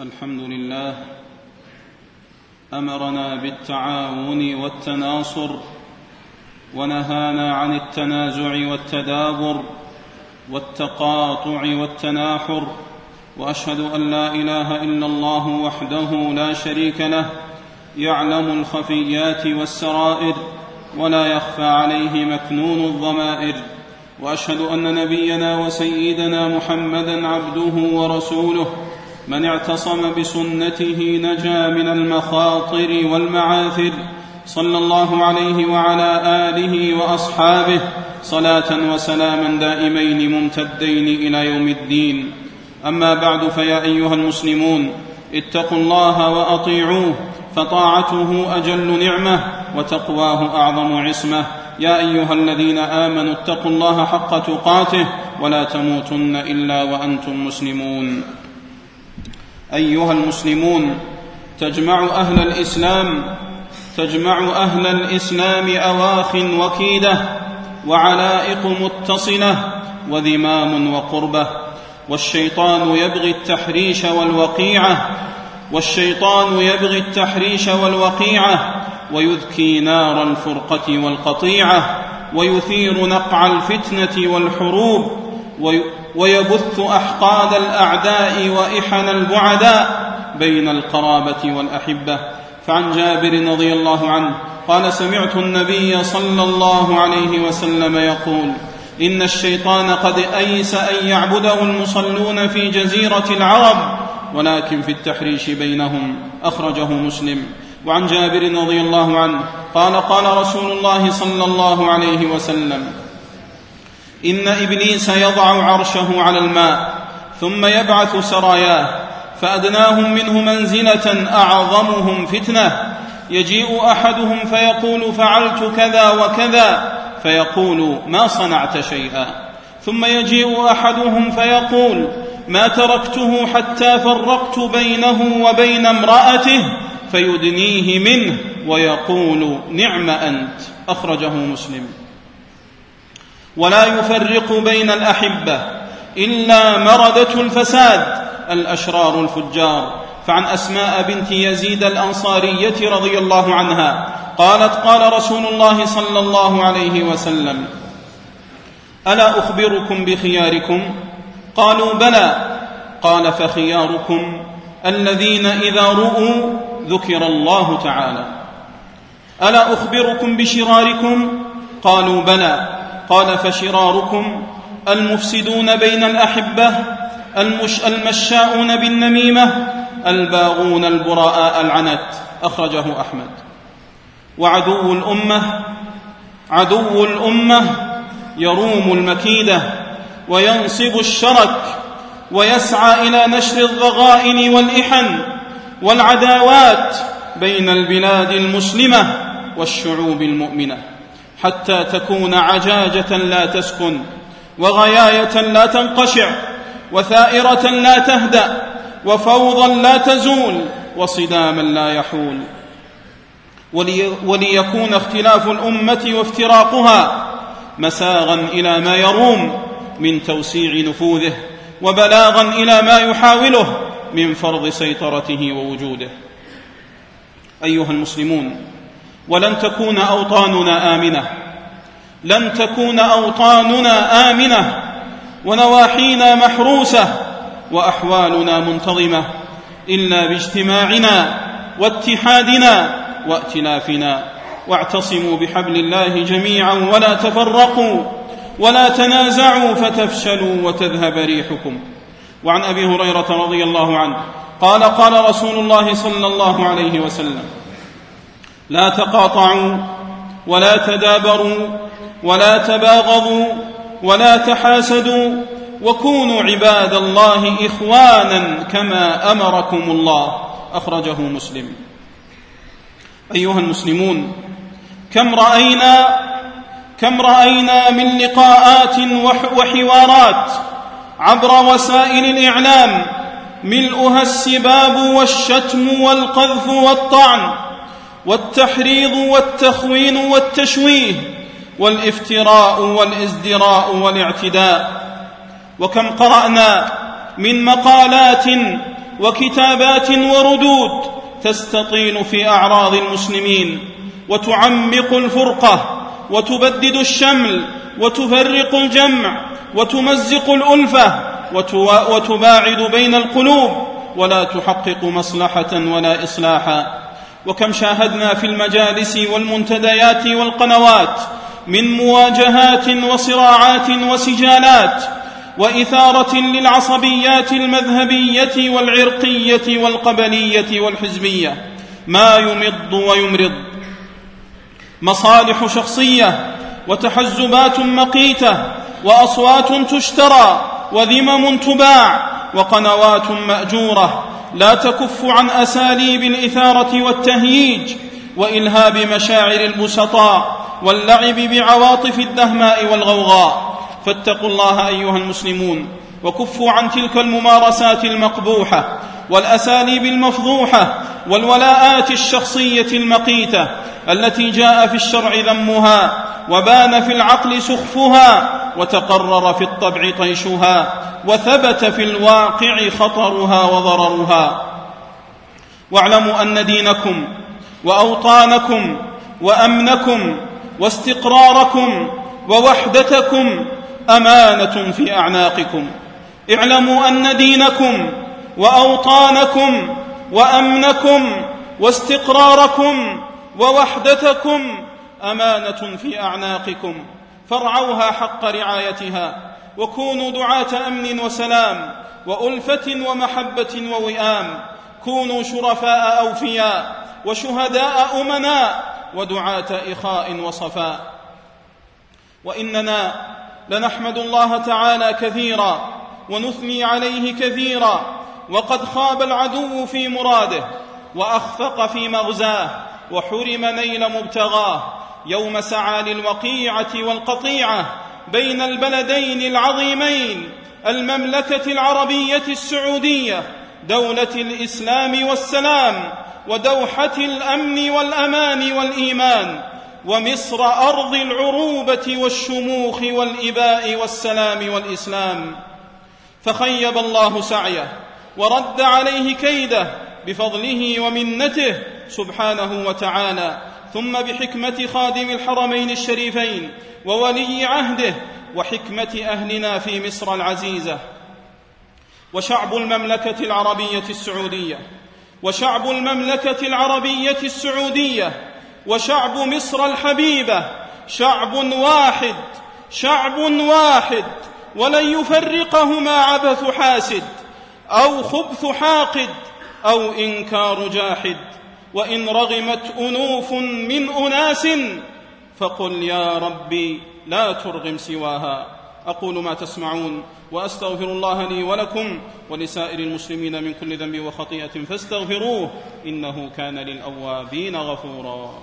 الحمد لله. أمرنا بالتعاون والتناصر ونهانا عن التنازع والتدابر والتقاطع والتناحر وأشهد أن لا إله إلا الله وحده لا شريك له يعلم الخفيات والسرائر ولا يخفى عليه مكنون الضمائر وأشهد أن نبينا وسيدنا محمدا عبده ورسوله من اعتصم بسنته نجا من المخاطر والمعاثر صلى الله عليه وعلى آله وأصحابه. صلاة وسلاما دائمين ممتدين إلى يوم الدين. أما بعد فيا أيها المسلمون اتقوا الله وأطيعوه فطاعته أجل نعمة وتقواه أعظم عصمة. يا أيها الذين آمنوا اتقوا الله حق تقاته ولا تموتن إلا وأنتم مسلمون. أيها المسلمون تجمع أهل الإسلام تجمع أهل الإسلام أواخ وكيدة وعلائق متصلة وذمام وقربة والشيطان يبغي التحريش والوقيعة والشيطان يبغي التحريش والوقيعة ويذكي نار الفرقة والقطيعة ويثير نقع الفتنة والحروب ويبث أحقاد الأعداء وإحن البعداء بين القرابة والأحبة. فعن جابر رضي الله عنه قال سمعت النبي صلى الله عليه وسلم يقول إن الشيطان قد أيس أن يعبده المصلون في جزيرة العرب ولكن في التحريش بينهم أخرجه مسلم. وعن جابر رضي الله عنه قال قال رسول الله صلى الله عليه وسلم إن إبليس يضع عرشه على الماء ثم يبعث سراياه فأدناهم منه منزلة أعظمهم فتنة. يجيء أحدهم فيقول فعلت كذا وكذا فيقول ما صنعت شيئا. ثم يجيء أحدهم فيقول ما تركته حتى فرقت بينه وبين امرأته فيدنيه منه ويقول نعم أنت. أخرجه مسلم. ولا يفرق بين الأحبة إلا مردة الفساد الأشرار الفجار. فعن أسماء بنت يزيد الأنصارية رضي الله عنها قالت قال رسول الله صلى الله عليه وسلم ألا أخبركم بخياركم؟ قالوا بلى. قال فخياركم الذين إذا رؤوا ذكر الله تعالى. ألا أخبركم بشراركم؟ قالوا بلى. قال فشراركم المفسدون بين الأحبة المش المشاؤون بالنميمة الباغون البراء العنت أخرجه أحمد. وعدو الأمة عدو الأمة يروم المكيدة وينصب الشرك ويسعى إلى نشر الضغائن والإحن والعداوات بين البلاد المسلمة والشعوب المؤمنة. حتى تكون عجاجة لا تسكن وغياية لا تنقشع وثائرة لا تهدأ وفوضا لا تزول وصداما لا يحول. ولي وليكون اختلاف الأمة وافتراقها مساغا إلى ما يروم من توسيع نفوذه وبلاغا إلى ما يحاوله من فرض سيطرته ووجوده. أيها المسلمون ولن تكون أوطاننا آمنة. لن تكون أوطاننا آمنة. ونواحينا محروسة. وأحوالنا منتظمة. إلا باجتماعنا واتحادنا وائتلافنا واعتصموا بحبل الله جميعا ولا تفرقوا. ولا تنازعوا فتفشلوا وتذهب ريحكم. وعن أبي هريرة رضي الله عنه قال قال رسول الله صلى الله عليه وسلم لا تقاطعوا ولا تدابروا ولا تباغضوا ولا تحاسدوا وكونوا عباد الله إخوانا كما أمركم الله. أخرجه مسلم. أيها المسلمون كم رأينا كم رأينا من لقاءات وحوارات عبر وسائل الإعلام ملؤها السباب والشتم والقذف والطعن. والتحريض والتخوين والتشويه والافتراء والازدراء والاعتداء. وكم قرأنا من مقالات وكتابات وردود تستطيل في أعراض المسلمين وتعمق الفرقة وتبدد الشمل وتفرق الجمع وتمزق الألفة وتباعد بين القلوب ولا تحقق مصلحة ولا إصلاحا. وكم شاهدنا في المجالس والمنتديات والقنوات من مواجهات وصراعات وسجالات وإثارة للعصبيات المذهبية والعرقية والقبلية والحزبية. ما يمض ويمرض. مصالح شخصية وتحزبات مقيتة وأصوات تشترى وذمم تباع وقنوات مأجورة لا تكف عن أساليب الإثارة والتهييج وإلهاب مشاعر البسطاء واللعب بعواطف الدهماء والغوغاء. فاتقوا الله أيها المسلمون وكفوا عن تلك الممارسات المقبوحة والأساليب المفضوحة والولاءات الشخصية المقيتة التي جاء في الشرع ذمها وبان في العقل سخفها وتقرر في الطبع طيشها وثبت في الواقع خطرها وضررها. واعلموا أن دينكم وأوطانكم وأمنكم واستقراركم ووحدتكم أمانة في أعناقكم. اعلموا أن دينكم وأوطانكم وأمنكم واستقراركم ووحدتكم أمانة في أعناقكم. فارعوها حق رعايتها وكونوا دعاة أمن وسلام وألفة ومحبة ووئام كونوا شرفاء أوفياء وشهداء أمناء ودعاة إخاء وصفاء. وإننا لنحمد الله تعالى كثيرا ونثني عليه كثيرا وقد خاب العدو في مراده وأخفق في مغزاه وحرم نيل مبتغاه يوم سعى للوقيعة والقطيعة بين البلدين العظيمين المملكة العربية السعودية دولة الإسلام والسلام ودوحة الأمن والأمان والإيمان ومصر أرض العروبة والشموخ والإباء والسلام والإسلام. فخيب الله سعيه ورد عليه كيده بفضله ومنته سبحانه وتعالى. ثم بحكمة خادم الحرمين الشريفين وولي عهده وحكمة أهلنا في مصر العزيزة. وشعب المملكة العربية السعودية. وشعب المملكة العربية السعودية. وشعب مصر الحبيبة. شعب واحد. شعب واحد. ولن يفرقهما عبث حاسد أو خبث حاقد أو إنكار جاحد. وإن رغمت أنوف من أناس فقل يا ربي لا ترغم سواها. أقول ما تسمعون وأستغفر الله لي ولكم ولسائر المسلمين من كل ذنب وخطيئة فاستغفروه إنه كان للأوابين غفورا.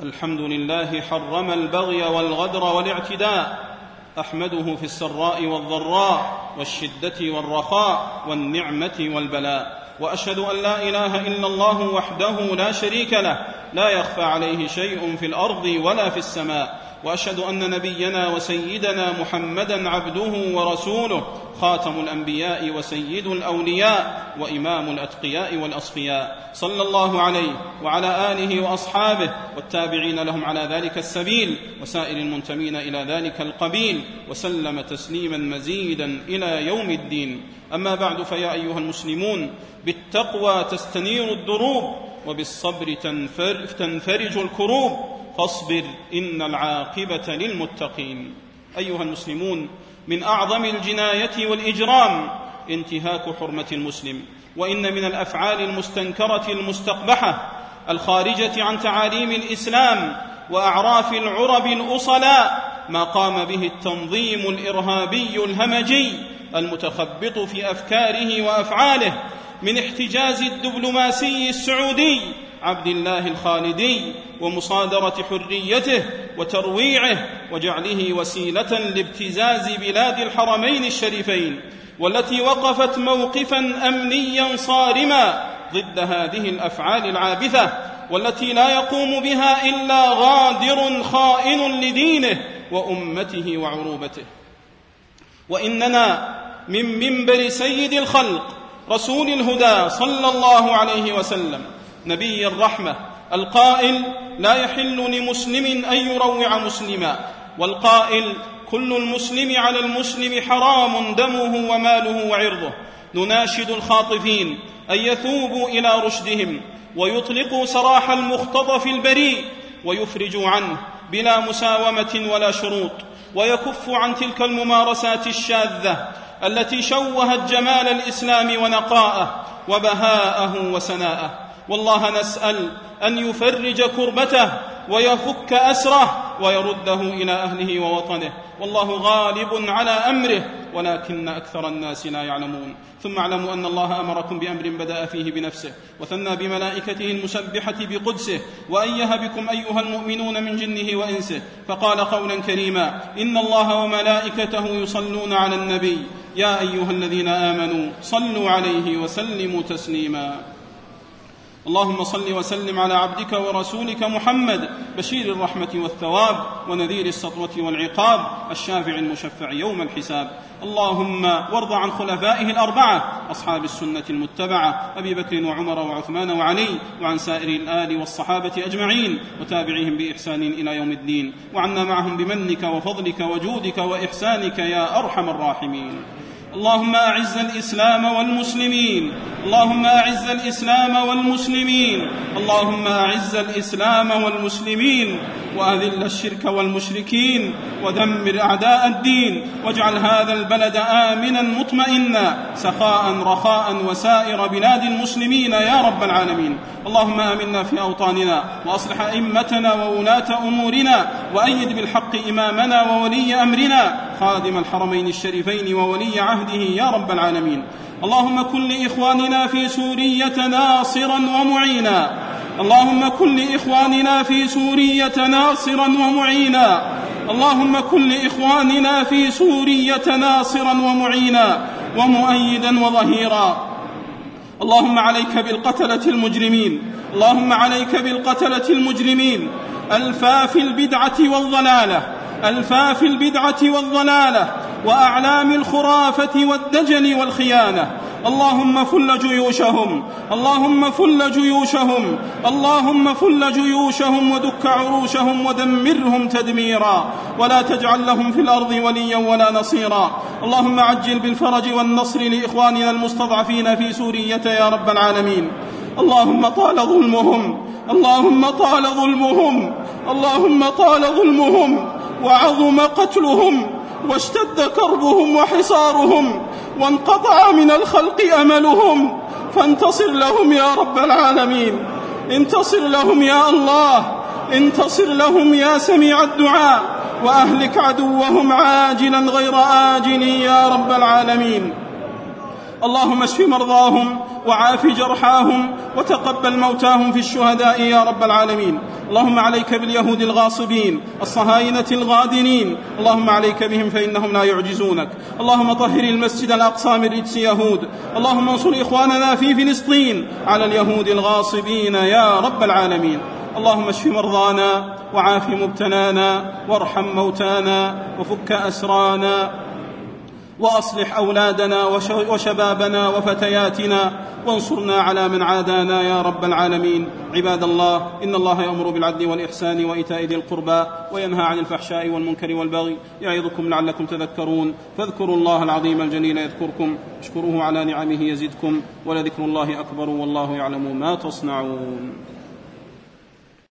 الحمد لله حرم البغي والغدر والاعتداء أحمده في السراء والضراء والشدة والرخاء والنعمة والبلاء. وأشهد أن لا إله إلا الله وحده لا شريك له. لا يخفى عليه شيء في الأرض ولا في السماء. وأشهد أن نبينا وسيدنا محمدا عبده ورسوله. خاتم الأنبياء وسيد الأولياء وإمام الأتقياء والأصفياء. صلى الله عليه وعلى آله وأصحابه والتابعين لهم على ذلك السبيل وسائر المنتمين إلى ذلك القبيل وسلم تسليما مزيدا إلى يوم الدين. أما بعد فيا أيها المسلمون بالتقوى تستنير الدروب وبالصبر تنفرج الكروب. فاصبر إن العاقبة للمتقين. أيها المسلمون من أعظم الجناية والإجرام انتهاك حرمة المسلم وإن من الأفعال المستنكرة المستقبحة الخارجة عن تعاليم الإسلام وأعراف العرب الأصلاء ما قام به التنظيم الإرهابي الهمجي المتخبط في أفكاره وأفعاله من احتجاز الدبلوماسي السعودي عبد الله الخالدي ومصادرة حريته وترويعه وجعله وسيلة لابتزاز بلاد الحرمين الشريفين والتي وقفت موقفا امنيا صارما ضد هذه الأفعال العابثة والتي لا يقوم بها إلا غادر خائن لدينه وأمته وعروبته. وإننا من منبر سيد الخلق رسول الهدى صلى الله عليه وسلم نبي الرحمة. القائل لا يحل لمسلم أن يروع مسلما والقائل كل المسلم على المسلم حرام دمه وماله وعرضه. نناشد الخاطفين أن يثوبوا إلى رشدهم ويطلقوا سراح المختطف البريء ويفرجوا عنه بلا مساومة ولا شروط ويكفوا عن تلك الممارسات الشاذة التي شوهت جمال الإسلام ونقاءه وبهاءه وسناءه. والله نسأل أن يفرج كربته ويفك أسره ويرده إلى أهله ووطنه. والله غالب على أمره ولكن أكثر الناس لا يعلمون. ثم اعلموا أن الله أمركم بأمر بدأ فيه بنفسه وثنى بملائكته المسبحة بقدسه وايه بكم أيها المؤمنون من جنه وإنسه فقال قولا كريما إن الله وملائكته يصلون على النبي. يا أيها الذين آمنوا صلوا عليه وسلموا تسليما. اللهم صل وسلم على عبدك ورسولك محمد بشير الرحمة والثواب ونذير السطوة والعقاب الشافع المشفع يوم الحساب. اللهم وارض عن خلفائه الأربعة أصحاب السنة المتبعة أبي بكر وعمر وعثمان وعلي وعن سائر الآل والصحابة أجمعين وتابعيهم بإحسان إلى يوم الدين. وعنا معهم بمنك وفضلك وجودك وإحسانك يا أرحم الراحمين. اللهم أعز الإسلام والمسلمين. اللهم أعز الإسلام والمسلمين. اللهم أعز الإسلام والمسلمين. وأذل الشرك والمشركين ودمر أعداء الدين واجعل هذا البلد آمنا مطمئنا سخاء رخاء وسائر بلاد المسلمين يا رب العالمين. اللهم آمنا في أوطاننا وأصلح أئمتنا وولاة أمورنا وأيد بالحق إمامنا وولي أمرنا خادم الحرمين الشريفين وولي عهده يا رب العالمين. اللهم كن لإخواننا في سورية ناصرا ومعينا. اللهم كن لإخواننا في سورية ناصرا ومعينا. اللهم كن لإخواننا في سورية ناصرا ومعينا ومؤيدا وظهيرا. اللهم عليك بالقتلة المجرمين. اللهم عليك بالقتلة المجرمين. الفاف البدعة والضلالة. الفاف البدعة والضلالة. وأعلام الخرافة والدجل والخيانة. اللهم فل جيوشهم اللهم فل جيوشهم اللهم فل جيوشهم ودك عروشهم ودمرهم تدميرا ولا تجعل لهم في الأرض وليا ولا نصيرا. اللهم عجل بالفرج والنصر لإخواننا المستضعفين في سورية يا رب العالمين. اللهم طال ظلمهم اللهم طال ظلمهم اللهم طال ظلمهم وعظم قتلهم واشتد كربهم وحصارهم وانقطع من الخلق أملهم. فانتصر لهم يا رب العالمين. انتصر لهم يا الله. انتصر لهم يا سميع الدعاء. وأهلك عدوهم عاجلا غير أجل يا رب العالمين. اللهم اشف مرضاهم. وعاف جرحاهم وتقبل موتاهم في الشهداء يا رب العالمين. اللهم عليك باليهود الغاصبين الصهاينة الغادنين. اللهم عليك بهم فإنهم لا يعجزونك. اللهم طهر المسجد الأقصى من رجس يهود. اللهم انصر إخواننا في فلسطين على اليهود الغاصبين يا رب العالمين. اللهم اشف مرضانا وعاف مبتلانا وارحم موتانا وفك أسرانا وأصلح أولادنا وشبابنا وفتياتنا وانصرنا على من عادانا يا رب العالمين. عباد الله إن الله يأمر بالعدل والإحسان وإيتاء ذي القربى وينهى عن الفحشاء والمنكر والبغي يعظكم لعلكم تذكرون. فاذكروا الله العظيم الجليل يذكركم اشكروه على نعمه يزدكم ولذكر الله أكبر والله يعلم ما تصنعون.